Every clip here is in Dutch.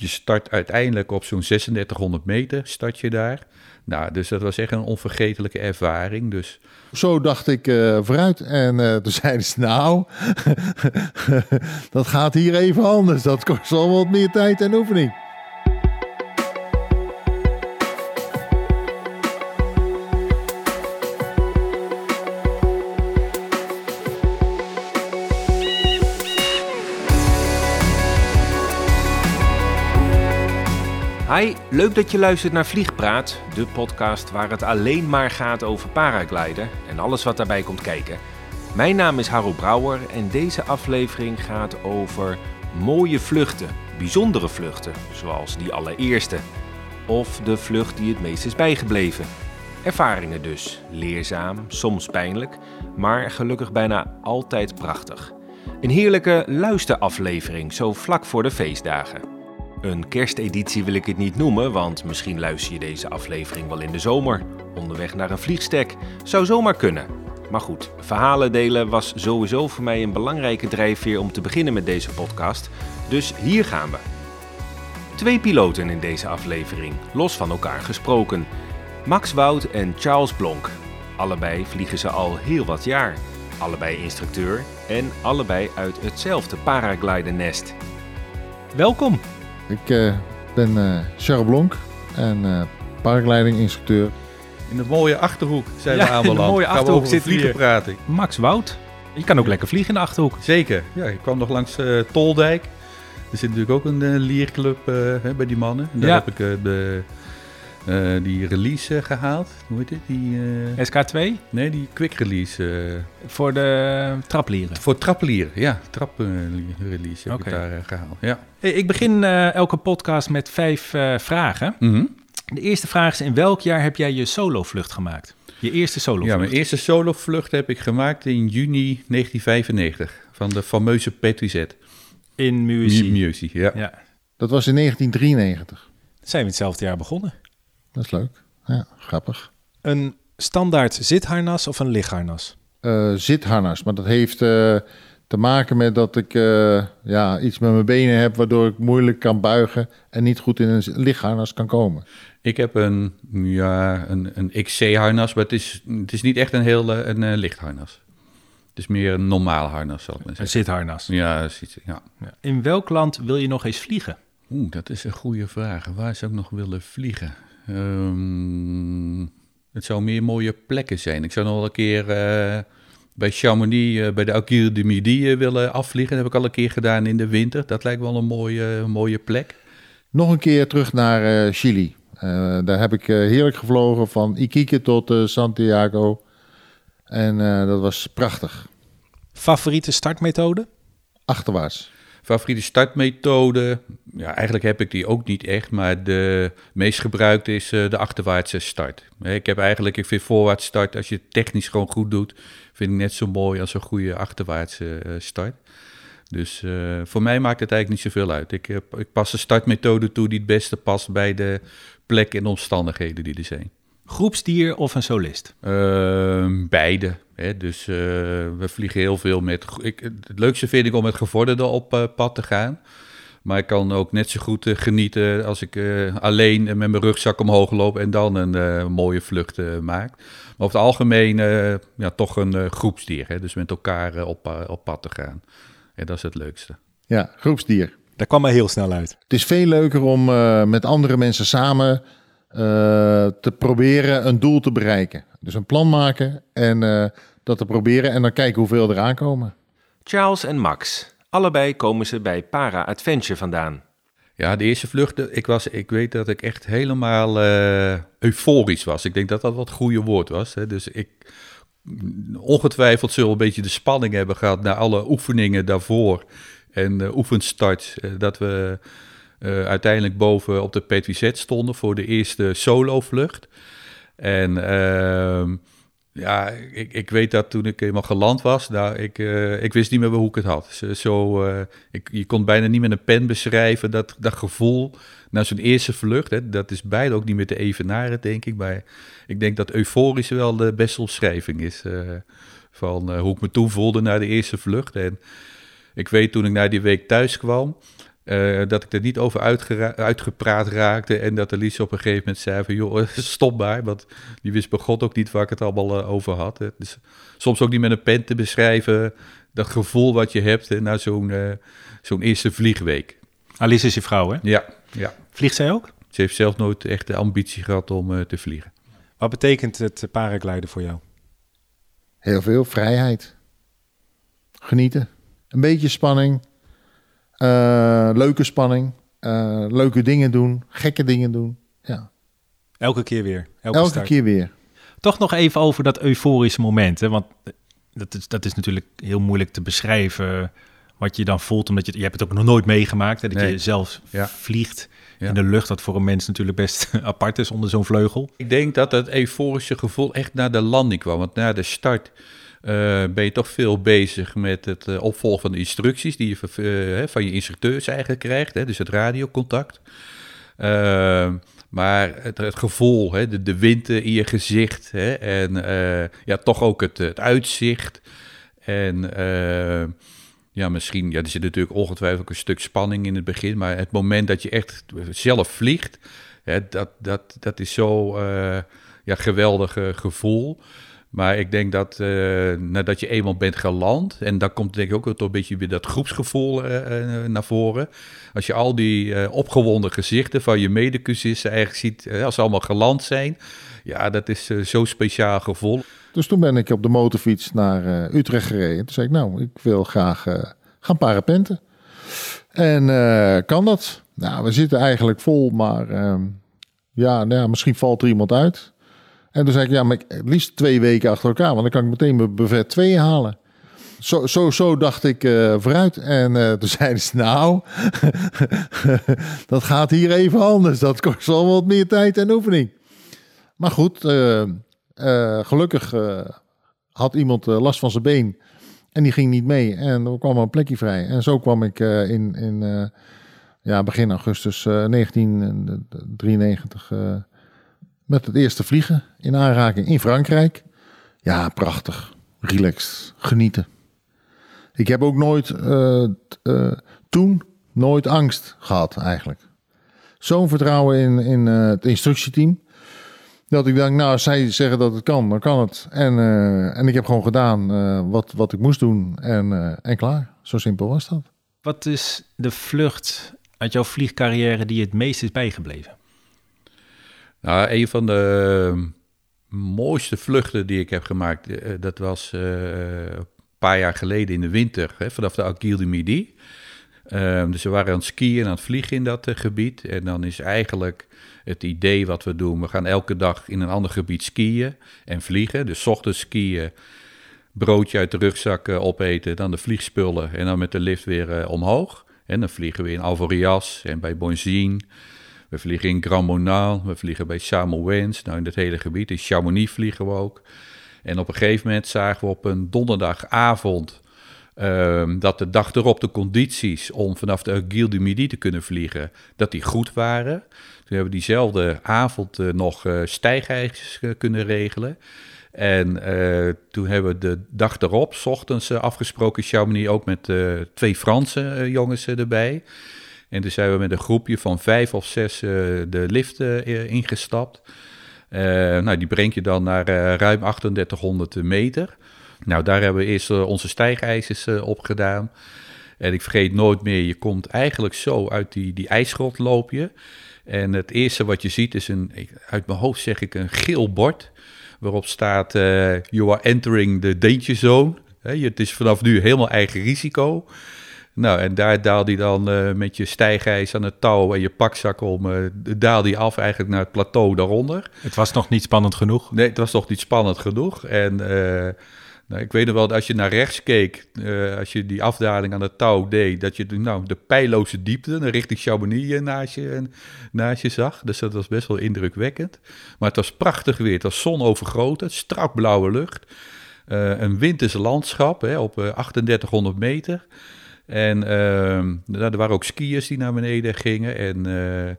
je start uiteindelijk op zo'n 3600 meter, start je daar. Nou, dus dat was echt een onvergetelijke ervaring. Dus Zo dacht ik eh, vooruit. En eh, toen zeiden ze, nou, dat gaat hier even anders. Dat kost al wat meer tijd en oefening. Hi, leuk dat je luistert naar Vliegpraat, de podcast waar het alleen maar gaat over paragliden en alles wat daarbij komt kijken. Mijn naam is Harro Brouwer en deze aflevering gaat over mooie vluchten, bijzondere vluchten, zoals die allereerste. Of de vlucht die het meest is bijgebleven. Ervaringen dus, leerzaam, soms pijnlijk, maar gelukkig bijna altijd prachtig. Een heerlijke luisteraflevering, zo vlak voor de feestdagen. Een kersteditie wil ik het niet noemen, want misschien luister je deze aflevering wel in de zomer. Onderweg naar een vliegstek. Zou zomaar kunnen. Maar goed, verhalen delen was sowieso voor mij een belangrijke drijfveer om te beginnen met deze podcast. Dus hier gaan we. Twee piloten in deze aflevering, los van elkaar gesproken. Max Wout en Charles Blonk. Allebei vliegen ze al heel wat jaar. Allebei instructeur en allebei uit hetzelfde paraglidernest. Welkom! Ik eh, ben eh Charles Blonk en eh paragliding instructeur. in de mooie Achterhoek zijn Ja, we in de aanbeland. mooie Gaan we Achterhoek over we vliegen hier. praten. Max Wout. Je kan ook lekker vliegen in de Achterhoek. Zeker. Ja, ik kwam nog langs eh, Toldijk. Er zit natuurlijk ook een lierclub eh, hè, bij die mannen. En daar Ja. heb ik eh, de, eh, die release eh, gehaald. Hoe heet dit? Die, eh, SK2 nee, die quick release. eh, voor de traplieren. voor traplieren. Ja, trap release heb ik daar eh, gehaald. Ja. Hey, ik begin eh, elke podcast met vijf eh, vragen. Mhm. De eerste vraag is: in welk jaar heb jij je solovlucht gemaakt? Je eerste solovlucht. ja, mijn eerste solovlucht heb ik gemaakt in juni 1995. Van de fameuze Petrizet. in muziek. Music, ja. Ja. Dat was in 1993. Zijn we hetzelfde jaar begonnen? Dat is leuk. Ja, grappig. Een standaard zitharnas of een lichtharnas? Eh, zitharnas, maar dat heeft eh, te maken met dat ik eh, ja, iets met mijn benen heb... waardoor ik moeilijk kan buigen en niet goed in een lichtharnas kan komen. Ik heb een, ja, een, een XC-harnas, maar het is, het is niet echt een heel een, eh, licht harnas. Het is meer een normaal harnas, zal ik maar Een zeggen. zitharnas. Ja, iets- ja. Ja. In welk land wil je nog eens vliegen? Oeh, dat is een goede vraag. Waar zou ik nog willen vliegen? Ehm, het zou meer mooie plekken zijn. Ik zou nog wel een keer eh, bij Chamonix, eh, bij de Alkire de Midi eh, willen afvliegen. Dat heb ik al een keer gedaan in de winter. Dat lijkt wel een mooie, mooie plek. Nog een keer terug naar eh, Chili. Eh, daar heb ik heerlijk gevlogen van Iquique tot Santiago. En eh, dat was prachtig. Favoriete startmethode? Achterwaarts. Favoriete startmethode? Ja, eigenlijk heb ik die ook niet echt, maar de meest gebruikte is eh, de achterwaartse start. Ik heb eigenlijk, ik vind voorwaarts start, als je het technisch gewoon goed doet, vind ik net zo mooi als een goede achterwaartse eh, start. Dus eh, voor mij maakt het eigenlijk niet zoveel uit. Ik, ik pas de startmethode toe die het beste past bij de plek en omstandigheden die er zijn. Groepsdier of een solist? Ehm, beide. Hè? Dus we vliegen heel veel met. Ik, het leukste vind ik om met gevorderden op pad te gaan. Maar ik kan ook net zo goed eh, genieten als ik eh, alleen met mijn rugzak omhoog loop en dan een eh, mooie vlucht eh, maak. Maar over het algemeen eh, ja, toch een eh, groepsdier. Hè? Dus met elkaar op, op pad te gaan. Ja, dat is het leukste. Ja, groepsdier. Daar kwam maar heel snel uit. Het is veel leuker om eh, met andere mensen samen eh, te proberen een doel te bereiken. Dus een plan maken en eh, dat te proberen en dan kijken hoeveel er aankomen. Charles en Max. Allebei komen ze bij Para Adventure vandaan. Ja, de eerste vlucht, ik, was, ik weet dat ik echt helemaal eh, euforisch was. Ik denk dat dat wat het goede woord was. Hè. Dus ik, ongetwijfeld zullen we een beetje de spanning hebben gehad na alle oefeningen daarvoor en uh, oefenstart. eh, dat we eh, uiteindelijk boven op de PTZ stonden voor de eerste solo-vlucht. En ehm, ja, ik, ik weet dat toen ik eenmaal geland was, nou, ik, eh, ik wist niet meer hoe ik het had. Zo, eh, ik, je kon bijna niet met een pen beschrijven dat, dat gevoel na zo'n eerste vlucht. Hè, dat is beide ook niet meer te evenaren, denk ik. Maar ik denk dat euforisch wel de beste omschrijving is eh, van hoe ik me toen voelde na de eerste vlucht. En ik weet toen ik na die week thuis kwam, eh, dat ik er niet over uitgepraat raakte. En dat Elise op een gegeven moment zei van, joh, stop maar. Want die wist bij God ook niet waar ik het allemaal eh, over had. Hè. Dus soms ook niet met een pen te beschrijven. Dat gevoel wat je hebt hè, na zo'n eh, zo'n eerste vliegweek. Alice is je vrouw, hè? Ja, ja. Vliegt zij ook? Ze heeft zelf nooit echt de ambitie gehad om te vliegen. Wat betekent het paragliden voor jou? Heel veel vrijheid. Genieten. Een beetje spanning. Eh, leuke spanning. Eh, leuke dingen doen. Gekke dingen doen. Ja. Elke keer weer. Elke, Elke start. keer weer. Toch nog even over dat euforische moment. Hè? Want eh, dat is, dat is natuurlijk heel moeilijk te beschrijven. Wat je dan voelt, omdat je, je hebt het ook nog nooit meegemaakt. Hè? Dat Nee. je zelf Ja. vliegt Ja. in de lucht. Dat voor een mens natuurlijk best apart is onder zo'n vleugel. Ik denk dat het euforische gevoel echt naar de landing kwam. Want na de start ben je toch veel bezig met het eh, opvolgen van de instructies die je van, eh, van je instructeurs eigenlijk krijgt. Hè, dus het radiocontact. Eh, maar het, gevoel, hè, de, de wind eh, in je gezicht hè, en eh, ja, toch ook het, uitzicht. En eh, ja, misschien, ja, er zit natuurlijk ongetwijfeld ook een stuk spanning in het begin, maar het moment dat je echt zelf vliegt, hè, dat, dat, dat is zo eh, ja, geweldig eh, gevoel. Maar ik denk dat eh, nadat je eenmaal bent geland, en dan komt denk ik ook een beetje weer dat groepsgevoel eh, eh, naar voren. Als je al die eh, opgewonden gezichten van je medecursisten eigenlijk ziet, als ze allemaal geland zijn, ja, dat is zo'n speciaal gevoel. Dus toen ben ik op de motorfiets naar Utrecht gereden. Toen zei ik, nou, ik wil graag gaan parapenten. En kan dat? Nou, we zitten eigenlijk vol, maar ehm, ja, nou ja, misschien valt er iemand uit. En toen zei ik, ja, maar het liefst twee weken achter elkaar, want dan kan ik meteen mijn buffet 2 halen. Zo, zo, zo dacht ik eh, vooruit. En eh, toen zeiden ze, nou, dat gaat hier even anders. Dat kost wel wat meer tijd en oefening. Maar goed, eh, gelukkig had iemand last van zijn been. En die ging niet mee. En er kwam een plekje vrij. En zo kwam ik in, in ja, begin augustus eh, 1993 eh, met het eerste vliegen in aanraking in Frankrijk. Ja, prachtig. Relaxed. Genieten. Ik heb ook nooit eh, eh, toen nooit angst gehad eigenlijk. Zo'n vertrouwen in, in eh, het instructieteam. Dat ik denk, nou, als zij zeggen dat het kan, dan kan het. En, en ik heb gewoon gedaan wat, wat ik moest doen. En, en klaar. Zo simpel was dat. Wat is de vlucht uit jouw vliegcarrière die het meest is bijgebleven? Nou, een van de eh, mooiste vluchten die ik heb gemaakt, eh, dat was eh, een paar jaar geleden in de winter, hè, vanaf de Aguil de Midi. Ehm, dus we waren aan het skiën en aan het vliegen in dat eh, gebied. En dan is eigenlijk het idee wat we doen, we gaan elke dag in een ander gebied skiën en vliegen. Dus ochtends skiën, broodje uit de rugzak opeten, dan de vliegspullen en dan met de lift weer omhoog. En dan vliegen we in Alvorias en bij Bonzine. We vliegen in Grand Monal, we vliegen bij Samoëns, nou in het hele gebied. In Chamonix vliegen we ook. En op een gegeven moment zagen we op een donderdagavond ehm, dat de dag erop de condities om vanaf de Aiguille du Midi te kunnen vliegen, dat die goed waren. Toen hebben we diezelfde avond eh, nog eh, kunnen regelen. En toen hebben we de dag erop, s ochtends afgesproken in Chamonix, ook met twee Franse jongens erbij. En toen zijn we met een groepje van vijf of zes eh, de lift eh, ingestapt. Eh, nou, die brengt je dan naar ruim 3800 meter. Nou, daar hebben we eerst onze stijgijzers op gedaan. En ik vergeet nooit meer, je komt eigenlijk zo uit die, die ijsgrot loop je. En het eerste wat je ziet is een, uit mijn hoofd zeg ik, een geel bord. Waarop staat, eh, you are entering the danger zone. Het is vanaf nu helemaal eigen risico. Nou, en daar daalde hij dan eh, met je stijgijs aan het touw en je pakzak om, eh daalde hij af eigenlijk naar het plateau daaronder. Het was nog niet spannend genoeg. Nee, het was toch niet spannend genoeg. En eh, nou, ik weet nog wel dat als je naar rechts keek, als je die afdaling aan het touw deed, dat je nou, de pijloze diepte richting Chamonix naast je, naast je zag. Dus dat was best wel indrukwekkend. Maar het was prachtig weer. Het was zonovergoten, strak blauwe lucht. Een winters landschap hè, op eh, 3800 meter. En ehm, nou, er waren ook skiers die naar beneden gingen. En eh,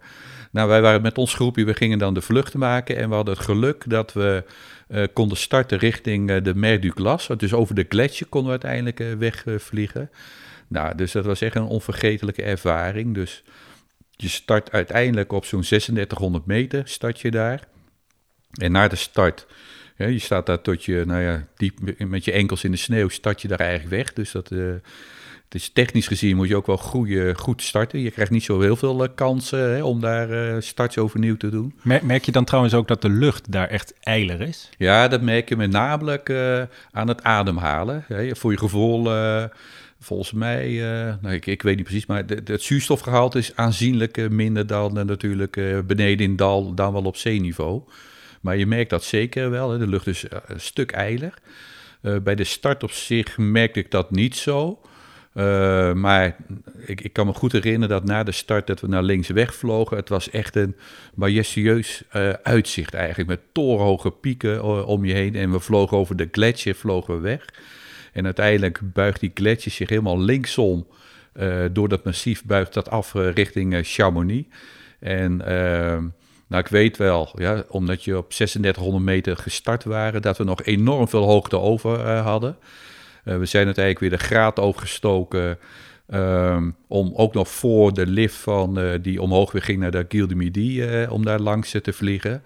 nou, wij waren met ons groepje, we gingen dan de vlucht maken. En we hadden het geluk dat we eh, konden starten richting eh, de Mer du. Dus over de gletsjer konden we uiteindelijk wegvliegen. Nou, dus dat was echt een onvergetelijke ervaring. Dus je start uiteindelijk op zo'n 3600 meter, start je daar. En na de start, je staat daar tot je, nou ja, diep met je enkels in de sneeuw, start je daar eigenlijk weg. Dus dat, is technisch gezien moet je ook wel goede, goed starten. Je krijgt niet zo heel veel uh, kansen hè, om daar uh, starts overnieuw te doen. Merk je dan trouwens ook dat de lucht daar echt eiler is? Ja, dat merk je met name aan het ademhalen. Hè. Voor je gevoel volgens mij, uh, nou, ik, ik weet niet precies, maar de, de, het zuurstofgehalte is aanzienlijk minder dan natuurlijk beneden in dal, dan wel op zeeniveau. Maar je merkt dat zeker wel, hè. de lucht is een stuk eiler. bij de start op zich merkte ik dat niet zo. Maar ik, ik, kan me goed herinneren dat na de start dat we naar links wegvlogen. Het was echt een majestueus uitzicht eigenlijk, met torenhoge pieken om je heen. En we vlogen over de gletsjer, vlogen we weg. En uiteindelijk buigt die gletsjer zich helemaal linksom. Uh, door dat massief buigt dat af richting Chamonix. En nou, ik weet wel, ja, omdat je op 3600 meter gestart waren, dat we nog enorm veel hoogte over hadden. We zijn uiteindelijk weer de graad overgestoken. Um, om ook nog voor de lift van die omhoog weer ging naar de Gilles de Midi, om daar langs te vliegen.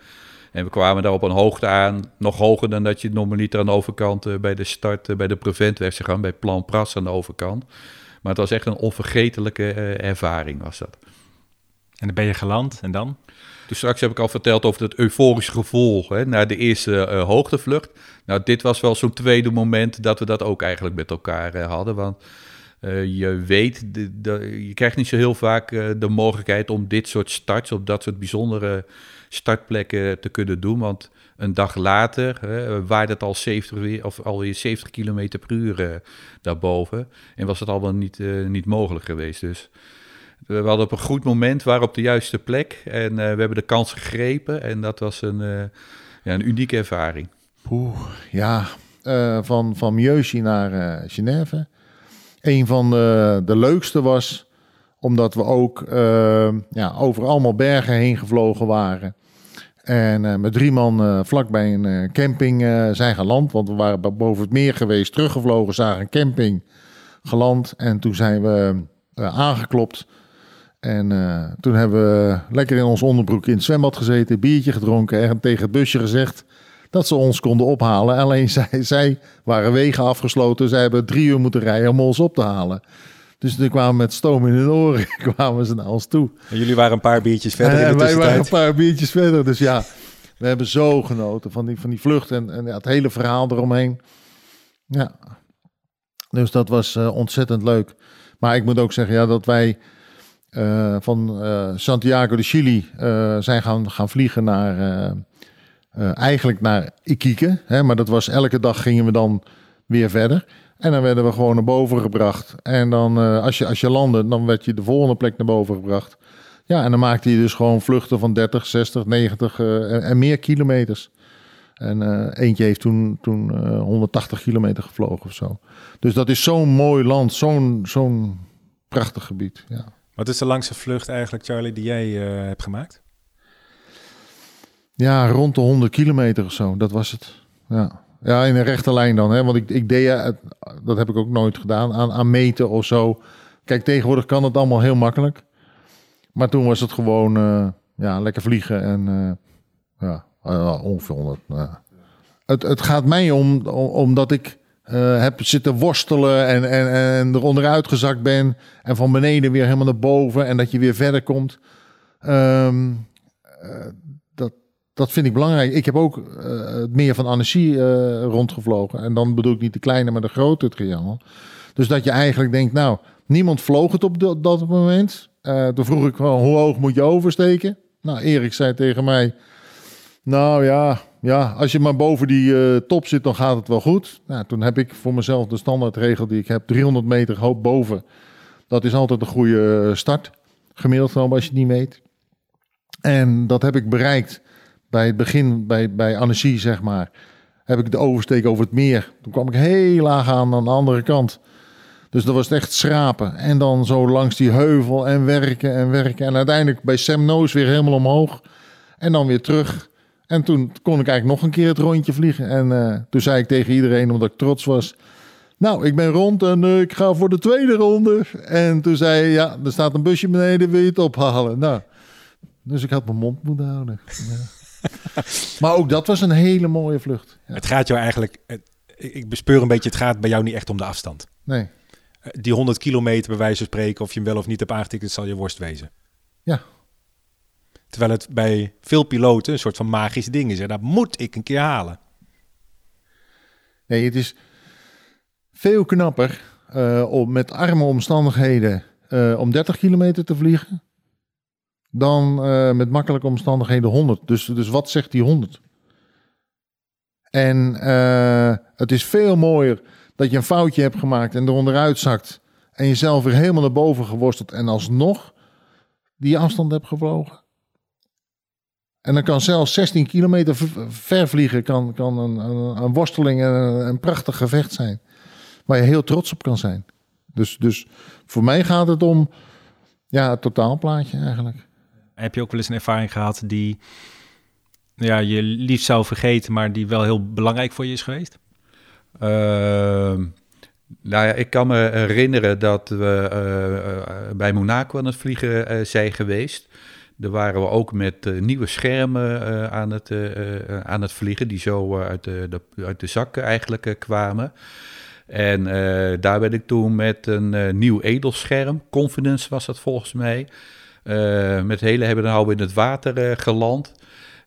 En we kwamen daar op een hoogte aan, nog hoger dan dat je normaliter aan de overkant bij de start, bij de Prevent weg zou gaan, bij Plan Pras aan de overkant. Maar het was echt een onvergetelijke ervaring was dat. En dan ben je geland en dan? Dus straks heb ik al verteld over het euforische gevoel hè, na de eerste hoogtevlucht. Nou, dit was wel zo'n tweede moment dat we dat ook eigenlijk met elkaar hadden. Want je weet, je krijgt niet zo heel vaak de mogelijkheid om dit soort starts op dat soort bijzondere startplekken te kunnen doen. Want een dag later hè, waarde het al 70 of alweer 70 km per uur daarboven. En was het al wel niet, niet mogelijk geweest. Dus we hadden op een goed moment, waren op de juiste plek. En uh, we hebben de kans gegrepen. En dat was een, ja, een unieke ervaring. Ja, van, van Mieuxi naar Genève. Een van de, de leukste was omdat we ook ja, over allemaal bergen heen gevlogen waren. En met drie man vlakbij een camping zijn geland. Want we waren boven het meer geweest, teruggevlogen, zagen een camping geland. En toen zijn we aangeklopt. En toen hebben we lekker in ons onderbroek in het zwembad gezeten, biertje gedronken en tegen het busje gezegd dat ze ons konden ophalen. Alleen zij, zij waren wegen afgesloten. Zij hebben drie uur moeten rijden om ons op te halen. Dus toen kwamen met stoom in hun oren kwamen ze naar ons toe. En jullie waren een paar biertjes verder in de wij waren een paar biertjes verder. Dus ja, we hebben zo genoten van die, van die vlucht en, en ja, het hele verhaal eromheen. Ja, dus dat was uh, ontzettend leuk. Maar ik moet ook zeggen ja, dat wij uh, van uh, Santiago de Chili zijn gaan, gaan vliegen naar... eigenlijk naar Iquique, hè, maar dat was elke dag gingen we dan weer verder. En dan werden we gewoon naar boven gebracht. En dan, uh, als, je, als je landde, dan werd je de volgende plek naar boven gebracht. Ja, en dan maakte je dus gewoon vluchten van 30, 60, 90 uh, en, en, meer kilometers. En uh, eentje heeft toen, toen 180 kilometer gevlogen of zo. Dus dat is zo'n mooi land, zo'n zo'n prachtig gebied. Ja. Wat is de langste vlucht eigenlijk, Charlie, die jij hebt gemaakt? Ja, rond de 100 kilometer of zo, dat was het. Ja. Ja, in een rechte lijn dan. Hè? Want ik, ik deed, het, dat heb ik ook nooit gedaan, aan, aan meten of zo. Kijk, tegenwoordig kan het allemaal heel makkelijk. Maar toen was het gewoon uh, ja, lekker vliegen en ja, ongeveer 100. Het, het gaat mij om, om omdat ik heb zitten worstelen en, en, en eronder uitgezakt ben. En van beneden weer helemaal naar boven en dat je weer verder komt. Um, dat vind ik belangrijk. Ik heb ook het meer van Annecy rondgevlogen. En dan bedoel ik niet de kleine, maar de grote triangel. Dus dat je eigenlijk denkt, nou, niemand vloog het op dat, dat moment. Toen vroeg ik gewoon, hoe hoog moet je oversteken? Nou, Erik zei tegen mij, nou ja, ja als je maar boven die top zit, dan gaat het wel goed. Nou, toen heb ik voor mezelf de standaardregel die ik heb, 300 meter hoog boven. Dat is altijd een goede start. Gemiddeld genomen als je het niet meet. En dat heb ik bereikt bij het begin, bij, bij Annecy, zeg maar, heb ik de oversteek over het meer. Toen kwam ik heel laag aan aan de andere kant. Dus dat was echt schrapen. En dan zo langs die heuvel en werken en werken. En uiteindelijk bij Sam Noos weer helemaal omhoog. En dan weer terug. En toen kon ik eigenlijk nog een keer het rondje vliegen. En uh, toen zei ik tegen iedereen, omdat ik trots was... Nou, ik ben rond en eh, ik ga voor de tweede ronde. En toen zei hij, ja, er staat een busje beneden, wil je het ophalen? Nou, dus ik had mijn mond moeten houden. Ja. maar ook dat was een hele mooie vlucht. Ja. Het gaat jou eigenlijk, het- ik bespeur een beetje, het gaat bij jou niet echt om de afstand. Nee, Eh, Die 100 kilometer bij wijze van spreken, of je hem wel of niet hebt aangetikt, het zal je worst wezen. Ja. Terwijl het bij veel piloten een soort van magisch ding is. En dat moet ik een keer halen. nee het is veel knapper eh, om met arme omstandigheden eh, om 30 kilometer te vliegen. Dan eh, met makkelijke omstandigheden 100. Dus, dus wat zegt die 100? En het is veel mooier dat je een foutje hebt gemaakt en eronder uitzakt. En jezelf weer helemaal naar boven geworsteld en alsnog die afstand hebt gevlogen. En dan kan zelfs 16 kilometer ver vliegen, kan, kan een, een, een worsteling en een, een prachtig gevecht zijn. Waar je heel trots op kan zijn. Dus, dus voor mij gaat het om ja, het totaalplaatje eigenlijk. Heb je ook wel eens een ervaring gehad die ja, je liefst zou vergeten, maar die wel heel belangrijk voor je is geweest? Ehm, nou ja, ik kan me herinneren dat we eh, eh, bij Monaco aan het vliegen eh, zijn geweest. Daar waren we ook met eh, nieuwe schermen eh, aan, het, eh, aan het vliegen, die zo uit, de, de- uit de zak eigenlijk kwamen. En daar ben ik toen met een nieuw edelscherm, Confidence was dat volgens mij, met hele hebben en houden in het water geland.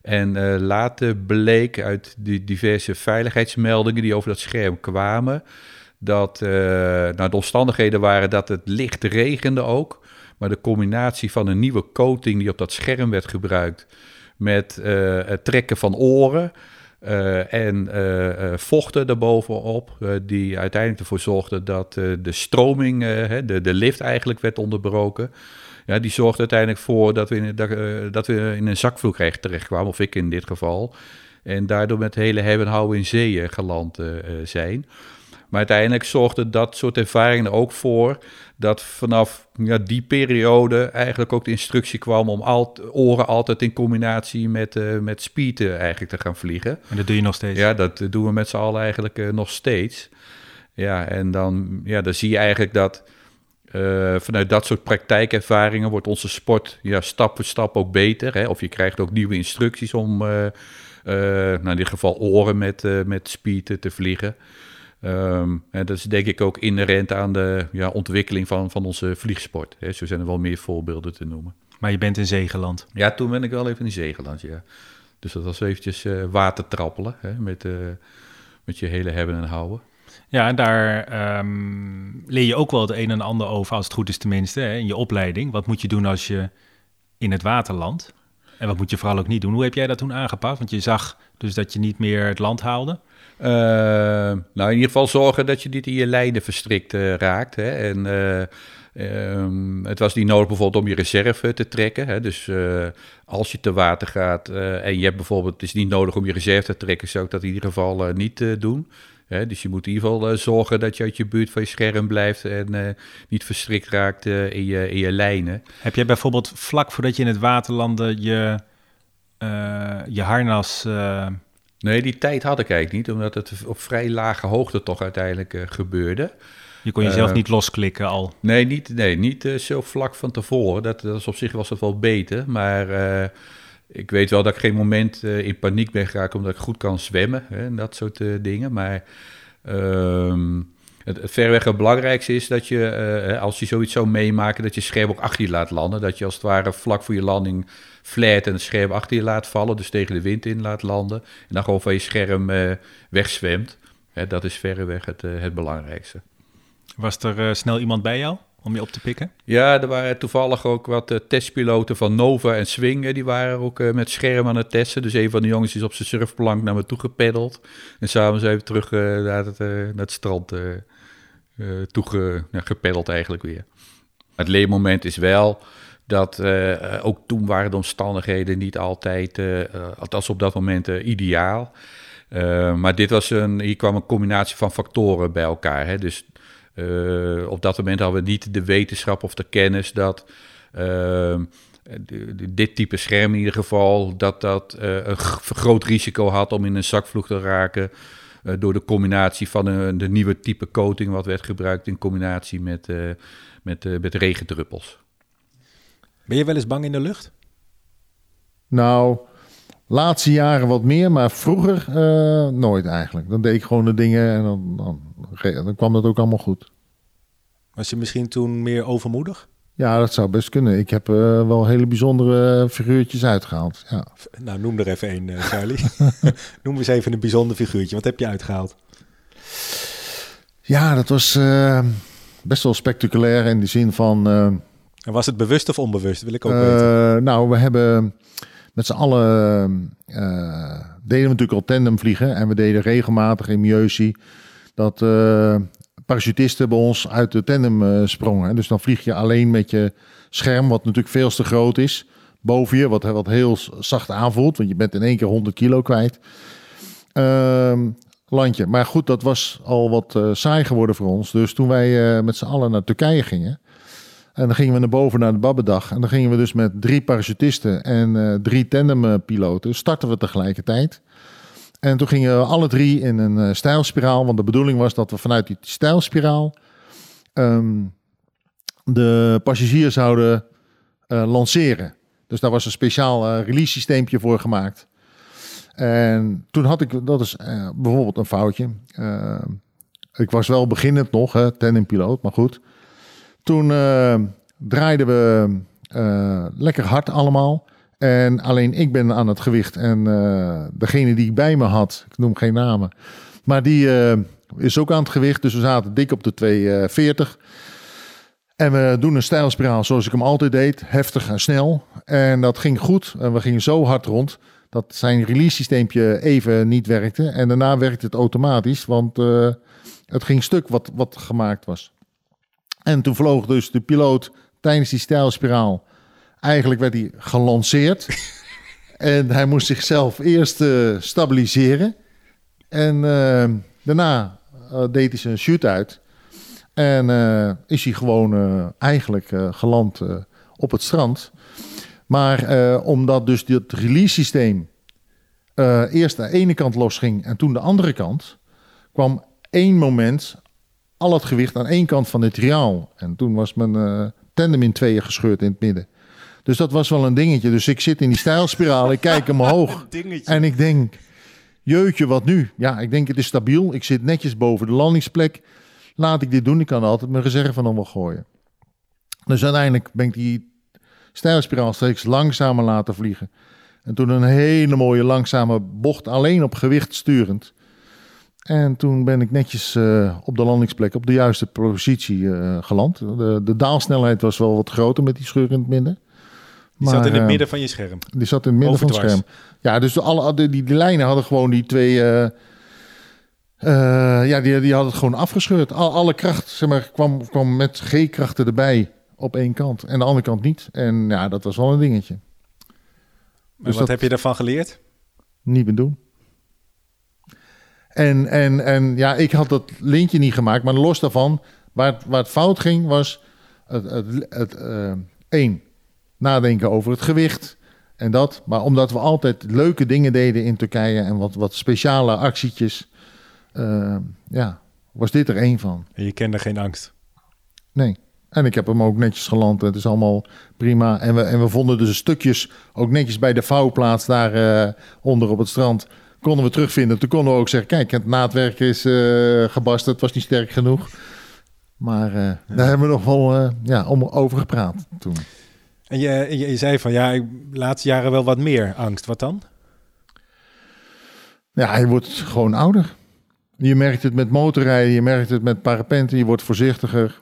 En later bleek uit die diverse veiligheidsmeldingen die over dat scherm kwamen, dat uh, nou, de omstandigheden waren dat het licht regende ook. Maar de combinatie van een nieuwe coating die op dat scherm werd gebruikt met uh, het trekken van oren uh, en uh, vochten daarbovenop, die uiteindelijk ervoor zorgde dat de stroming, de, de lift eigenlijk werd onderbroken. Ja, die zorgde uiteindelijk voor dat we in, dat, dat we in een zakvloeg terechtkwamen, of ik in dit geval. En daardoor met hele hebben en houden in zee geland zijn. Maar uiteindelijk zorgde dat soort ervaringen er ook voor dat vanaf ja, die periode eigenlijk ook de instructie kwam om al, oren altijd in combinatie met, uh, met speed uh, eigenlijk te gaan vliegen. En dat doe je nog steeds? Ja, dat doen we met z'n allen eigenlijk uh, nog steeds. Ja, en dan, ja, dan zie je eigenlijk dat vanuit dat soort praktijkervaringen wordt onze sport ja, stap voor stap ook beter. Hè? Of je krijgt ook nieuwe instructies om, nou in dit geval oren met, met speed te vliegen. Um, en dat is denk ik ook inherent aan de ja, ontwikkeling van, van onze vliegsport. Hè. Zo zijn er wel meer voorbeelden te noemen. Maar je bent in Zeegeland? Ja, toen ben ik wel even in Zeegeland, ja. Dus dat was eventjes uh, water trappelen hè, met, uh, met je hele hebben en houden. Ja, en daar um, leer je ook wel het een en ander over, als het goed is tenminste, hè, in je opleiding. Wat moet je doen als je in het water landt? En wat moet je vooral ook niet doen? Hoe heb jij dat toen aangepakt? Want je zag dus dat je niet meer het land haalde. Uh, nou, in ieder geval zorgen dat je niet in je lijnen verstrikt uh, raakt. Hè? En uh, um, het was niet nodig bijvoorbeeld om je reserve te trekken. Hè? Dus als je te water gaat en je hebt bijvoorbeeld, het is niet nodig om je reserve te trekken, zou ik dat in ieder geval niet doen. Hè? Dus je moet in ieder geval zorgen dat je uit je buurt van je scherm blijft en niet verstrikt raakt in, je, in je lijnen. Heb jij bijvoorbeeld vlak voordat je in het water landde je, je harnas Nee, die tijd had ik eigenlijk niet, omdat het op vrij lage hoogte toch uiteindelijk uh, gebeurde. Je kon jezelf uh, niet losklikken al? Nee, niet, nee, niet uh, zo vlak van tevoren. Dat, dat is op zich was het wel beter, maar ik weet wel dat ik geen moment in paniek ben geraakt omdat ik goed kan zwemmen hè, en dat soort dingen. Maar um, het, het verreweg het belangrijkste is dat je, als je zoiets zou meemaken, dat je scherm ook achter je laat landen. Dat je als het ware vlak voor je landing flat en het scherm achter je laat vallen, dus tegen de wind in laat landen. En dan gewoon van je scherm uh, wegzwemt. Hè, dat is verreweg het, uh, het belangrijkste. Was er uh, snel iemand bij jou om je op te pikken? Ja, er waren toevallig ook wat testpiloten van Nova en Swing. Die waren ook met scherm aan het testen. Dus een van de jongens is op zijn surfplank naar me toe gepeddeld. En samen zijn we terug naar, het, naar het strand toe nou, gepeddeld eigenlijk weer. Het leermoment is wel dat uh, ook toen waren de omstandigheden niet altijd, uh, althans op dat moment, ideaal. maar dit was een, hier kwam een combinatie van factoren bij elkaar. Hè? Dus op dat moment hadden we niet de wetenschap of de kennis dat ehm, dit type scherm in ieder geval, dat dat een groot risico had om in een zakvloeg te raken. eh, door de combinatie van eh, de nieuwe type coating wat werd gebruikt in combinatie met, eh, met, eh, met regendruppels. Ben je wel eens bang in de lucht? Nou, laatste jaren wat meer, maar vroeger eh, nooit eigenlijk. Dan deed ik gewoon de dingen en dan, dan, dan kwam dat ook allemaal goed. Was je misschien toen meer overmoedig? Ja, dat zou best kunnen. Ik heb eh, wel hele bijzondere figuurtjes uitgehaald. Ja. Nou, noem er even één, eh, Charlie. noem eens even een bijzonder figuurtje. Wat heb je uitgehaald? Ja, dat was eh, best wel spectaculair in de zin van... eh, En was het bewust of onbewust? Wil ik ook weten. eh, nou, we hebben met z'n allen... eh, deden we natuurlijk al tandemvliegen. En we deden regelmatig in Mieuxie dat eh parachutisten bij ons uit de tandem eh, sprongen. Dus dan vlieg je alleen met je scherm, wat natuurlijk veel te groot is, boven je. Wat, wat heel zacht aanvoelt, want je bent in één keer 100 kilo kwijt. Ehm, landje. Maar goed, dat was al wat eh, saai geworden voor ons. Dus toen wij eh, met z'n allen naar Turkije gingen. En dan gingen we naar boven naar de Babbedag. En dan gingen we dus met drie parachutisten en eh, drie tandempiloten. Starten we tegelijkertijd. En toen gingen we alle drie in een eh, stijlspiraal. Want de bedoeling was dat we vanuit die stijlspiraal ehm, de passagiers zouden eh, lanceren. Dus daar was een speciaal eh, release systeempje voor gemaakt. En toen had ik, dat is eh, bijvoorbeeld een foutje. Eh, ik was wel beginnend nog, hè, tandempiloot, maar goed. Toen eh, draaiden we eh, lekker hard allemaal. En alleen ik ben aan het gewicht. En eh, degene die ik bij me had, ik noem geen namen, maar die is ook aan het gewicht. Dus we zaten dik op de 240. En we doen een stijlspiraal zoals ik hem altijd deed. Heftig en snel. En dat ging goed. En we gingen zo hard rond dat zijn release systeempje even niet werkte. En daarna werkte het automatisch, want het ging stuk wat, wat gemaakt was. En toen vloog dus de piloot tijdens die stijlspiraal. Eigenlijk werd hij gelanceerd. en hij moest zichzelf eerst eh, stabiliseren. En eh, daarna eh, deed hij zijn shoot uit. En is hij gewoon eigenlijk geland op het strand. Maar omdat dus dit release systeem eerst de ene kant losging en toen de andere kant, kwam één moment al het gewicht aan één kant van het triaal. En toen was mijn eh, tandem in tweeën gescheurd in het midden. Dus dat was wel een dingetje. Dus ik zit in die stijlspiraal, ik kijk omhoog en ik denk, jeutje, wat nu? Ja, ik denk het is stabiel. Ik zit netjes boven de landingsplek. Laat ik dit doen. Ik kan altijd mijn reserve nog wel gooien. Dus uiteindelijk ben ik die stijlspiraal steeds langzamer laten vliegen. En toen een hele mooie langzame bocht, alleen op gewicht sturend. En toen ben ik netjes eh, op de landingsplek op de juiste positie eh, geland. De, de daalsnelheid was wel wat groter met die scheur in het midden. Die zat in het eh, midden van je scherm. die zat in het midden van het scherm. Ja, dus de, alle, die, die, die lijnen hadden gewoon die twee... ja, die, die hadden het gewoon afgescheurd. Al, alle kracht zeg maar, kwam, kwam met G-krachten erbij op één kant. En de andere kant niet. En ja, dat was wel een dingetje. Maar dus wat dat- heb je daarvan geleerd? Niet meer doen. En, en, en ja, ik had dat lintje niet gemaakt. Maar los daarvan, waar het, waar het fout ging, was... Het, het, het, eh, één, nadenken over het gewicht en dat. Maar omdat we altijd leuke dingen deden in Turkije... en wat, wat speciale actietjes... eh, ja, was dit er één van. En je kende geen angst. Nee. En ik heb hem ook netjes geland. Het is allemaal prima. En we, en we vonden dus stukjes ook netjes bij de vouwplaats daar eh, onder op het strand. Konden we terugvinden. Toen konden we ook zeggen: kijk, het naadwerk is eh gebarst. Het was niet sterk genoeg. Maar eh, daar hebben we nog wel eh, ja, om over gepraat toen. En je, je, je zei van ja, ik, laatste jaren wel wat meer angst. Wat dan? Ja, je wordt gewoon ouder. Je merkt het met motorrijden, je merkt het met parapenten, je wordt voorzichtiger.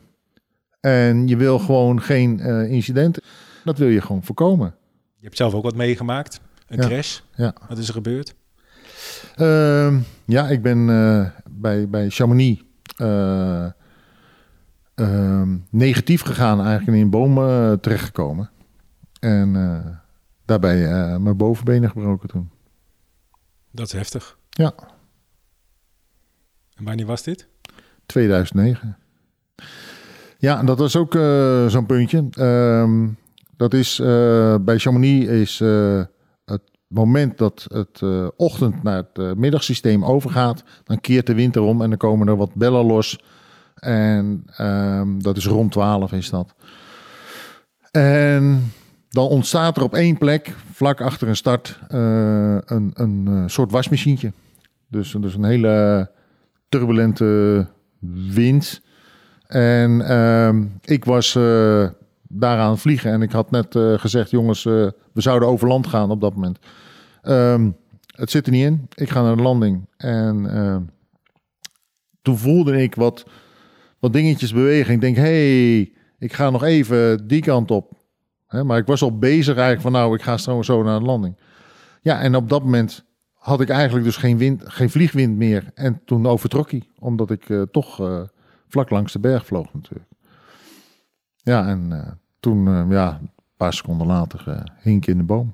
En je wil gewoon geen eh, incidenten. Dat wil je gewoon voorkomen. Je hebt zelf ook wat meegemaakt. Een Ja. crash. Ja. Wat is er gebeurd? Ehm, ja, ik ben eh, bij, bij Chamonix eh, ehm, negatief gegaan, eigenlijk in een boom eh, terechtgekomen. En daarbij mijn bovenbenen gebroken toen. Dat is heftig. Ja. En wanneer was dit? 2009. Ja, dat was ook zo'n puntje. Ehm, dat is bij Chamonix is moment dat het eh, ochtend naar het eh, middagsysteem overgaat, dan keert de winter om en dan komen er wat bellen los. En ehm, dat is rond 12 is dat. En dan ontstaat er op één plek, vlak achter een start, eh, een, een soort wasmachientje. Dus, dus een hele turbulente wind. En ehm, ik was daar aan het vliegen en ik had net eh, gezegd, jongens, eh, we zouden over land gaan op dat moment. Ehm, het zit er niet in. Ik ga naar de landing. En ehm, toen voelde ik wat, wat dingetjes bewegen. Ik denk, hey, ik ga nog even die kant op. Hè, maar ik was al bezig eigenlijk van, nou, ik ga straks zo naar de landing. Ja, en op dat moment had ik eigenlijk dus geen, wind, geen vliegwind meer. En toen overtrok hij, omdat ik eh, toch vlak langs de berg vloog natuurlijk. Ja, en toen, eh, ja, een paar seconden later eh, hing ik in de boom.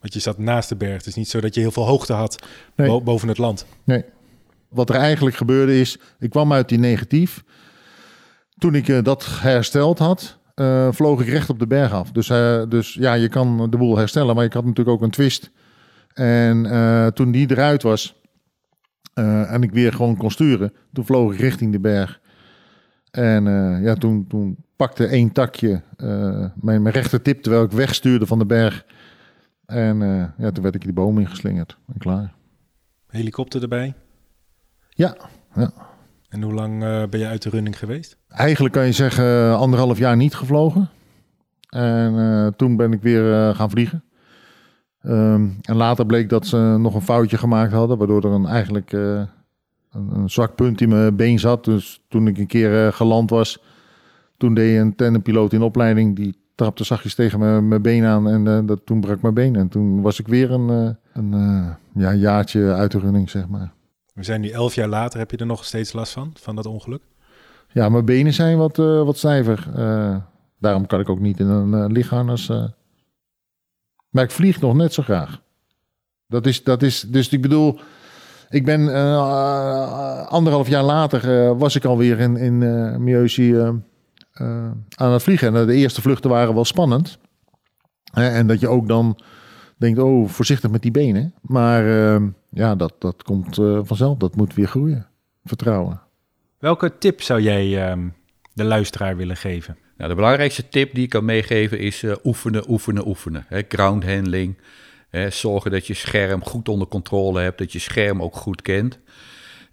Want je zat naast de berg. Het is niet zo dat je heel veel hoogte had Nee. bo- boven het land. Nee. Wat er eigenlijk gebeurde is, ik kwam uit die negatief. Toen ik eh, dat hersteld had, eh, vloog ik recht op de berg af. Dus, dus ja, je kan de boel herstellen, maar ik had natuurlijk ook een twist. En toen die eruit was en ik weer gewoon kon sturen, toen vloog ik richting de berg. En eh, ja, toen, toen pakte één takje eh, mijn, mijn rechtertip terwijl ik wegstuurde van de berg. En eh, ja, toen werd ik die boom ingeslingerd en klaar. Helikopter erbij. Ja, ja. En hoe lang ben je uit de running geweest? Eigenlijk kan je zeggen anderhalf jaar niet gevlogen. En toen ben ik weer gaan vliegen. Ehm, en later bleek dat ze nog een foutje gemaakt hadden, waardoor er een, eigenlijk een, een zwak punt in mijn been zat. Dus toen ik een keer eh, geland was, toen deed een tandempiloot in opleiding, die trapte zachtjes tegen mijn, mijn been aan en eh, dat, toen brak mijn been. En toen was ik weer een, eh, een ja, jaartje uit de running, zeg maar. We zijn nu elf jaar later. Heb je er nog steeds last van, van dat ongeluk? Ja, mijn benen zijn wat, wat stijver. Daarom kan ik ook niet in een eh. Maar ik vlieg nog net zo graag. Dat is, dat is, dus ik bedoel, ik ben eh, anderhalf jaar later eh, was ik alweer in, in eh, aan het vliegen. En de eerste vluchten waren wel spannend. Hè, en dat je ook dan denkt, oh, voorzichtig met die benen. Maar ja, dat, dat komt eh, vanzelf. Dat moet weer groeien. Vertrouwen. Welke tip zou jij ehm, de luisteraar willen geven? Nou, de belangrijkste tip die ik kan meegeven is eh, oefenen, oefenen, oefenen. Hè, ground handling. Zorgen dat je scherm goed onder controle hebt, dat je scherm ook goed kent.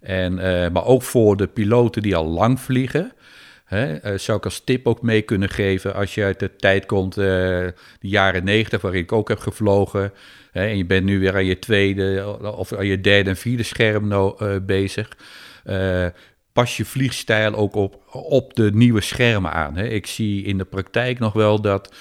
En, eh, maar ook voor de piloten die al lang vliegen, hè, eh, zou ik als tip ook mee kunnen geven als je uit de tijd komt, eh, de jaren 90, waarin ik ook heb gevlogen. Hè, en je bent nu weer aan je tweede of aan je derde en vierde scherm nou, bezig. Pas je vliegstijl ook op, op de nieuwe schermen aan. Hè. Ik zie in de praktijk nog wel dat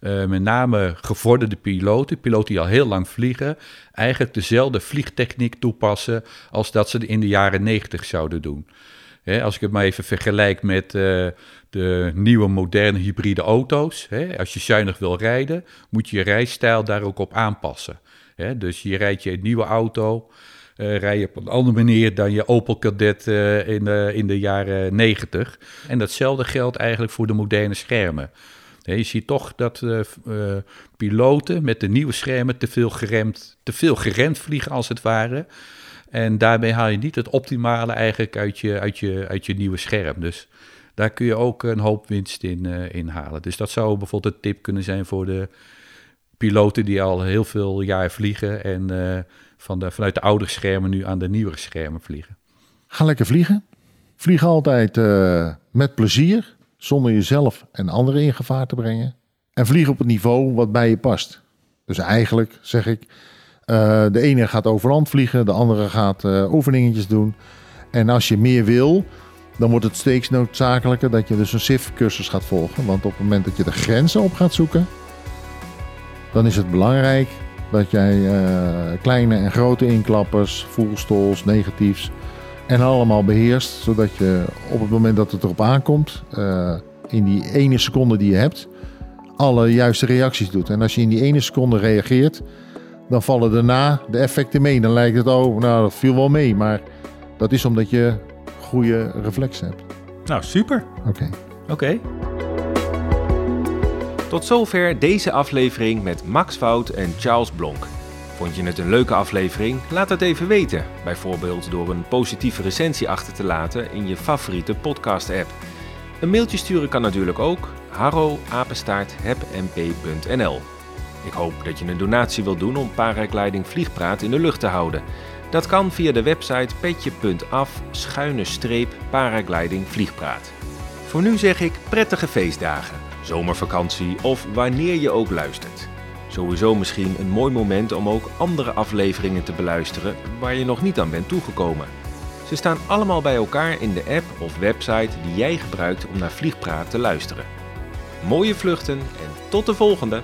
eh, met name gevorderde piloten, piloten die al heel lang vliegen, eigenlijk dezelfde vliegtechniek toepassen als dat ze in de jaren 90 zouden doen. Als ik het maar even vergelijk met eh, de nieuwe moderne hybride auto's. Als je zuinig wil rijden, moet je je rijstijl daar ook op aanpassen. Dus je rijdt je nieuwe auto, eh rij je op een andere manier dan je Opel Kadett eh, in, in de jaren 90. En datzelfde geldt eigenlijk voor de moderne schermen. Je ziet toch dat eh, eh, piloten met de nieuwe schermen te veel, geremd, te veel geremd vliegen als het ware. En daarmee haal je niet het optimale eigenlijk uit je, uit je, uit je nieuwe scherm. Dus daar kun je ook een hoop winst in, in halen. Dus dat zou bijvoorbeeld een tip kunnen zijn voor de piloten die al heel veel jaar vliegen en van de, vanuit de oude schermen nu aan de nieuwere schermen vliegen. Ga lekker vliegen. Vlieg altijd met plezier, zonder jezelf en anderen in gevaar te brengen. En vlieg op het niveau wat bij je past. Dus eigenlijk zeg ik, eh, de ene gaat over land vliegen, de andere gaat eh, oefeningetjes doen. En als je meer wil, dan wordt het steeds noodzakelijker dat je dus een SIF-cursus gaat volgen. Want op het moment dat je de grenzen op gaat zoeken, dan is het belangrijk dat jij eh, kleine en grote inklappers, voelstols, negatiefs en allemaal beheerst. Zodat je op het moment dat het erop aankomt, eh, in die ene seconde die je hebt, alle juiste reacties doet. En als je in die ene seconde reageert, dan vallen daarna de effecten mee. Dan lijkt het, oh, nou, dat viel wel mee. Maar dat is omdat je goede reflexen hebt. Nou, super. Oké. Oké. Tot zover deze aflevering met Max Wout en Charles Blonk. Vond je het een leuke aflevering? Laat het even weten, bijvoorbeeld door een positieve recensie achter te laten in je favoriete podcast-app. Een mailtje sturen kan natuurlijk ook, harro-hebmp.nl. Ik hoop dat je een donatie wilt doen om paragliding vliegpraat in de lucht te houden. Dat kan via de website petje.af schuine streep vliegpraat. Voor nu zeg ik prettige feestdagen, zomervakantie of wanneer je ook luistert. Sowieso misschien een mooi moment om ook andere afleveringen te beluisteren waar je nog niet aan bent toegekomen. Ze staan allemaal bij elkaar in de app of website die jij gebruikt om naar Vliegpraat te luisteren. Mooie vluchten en tot de volgende!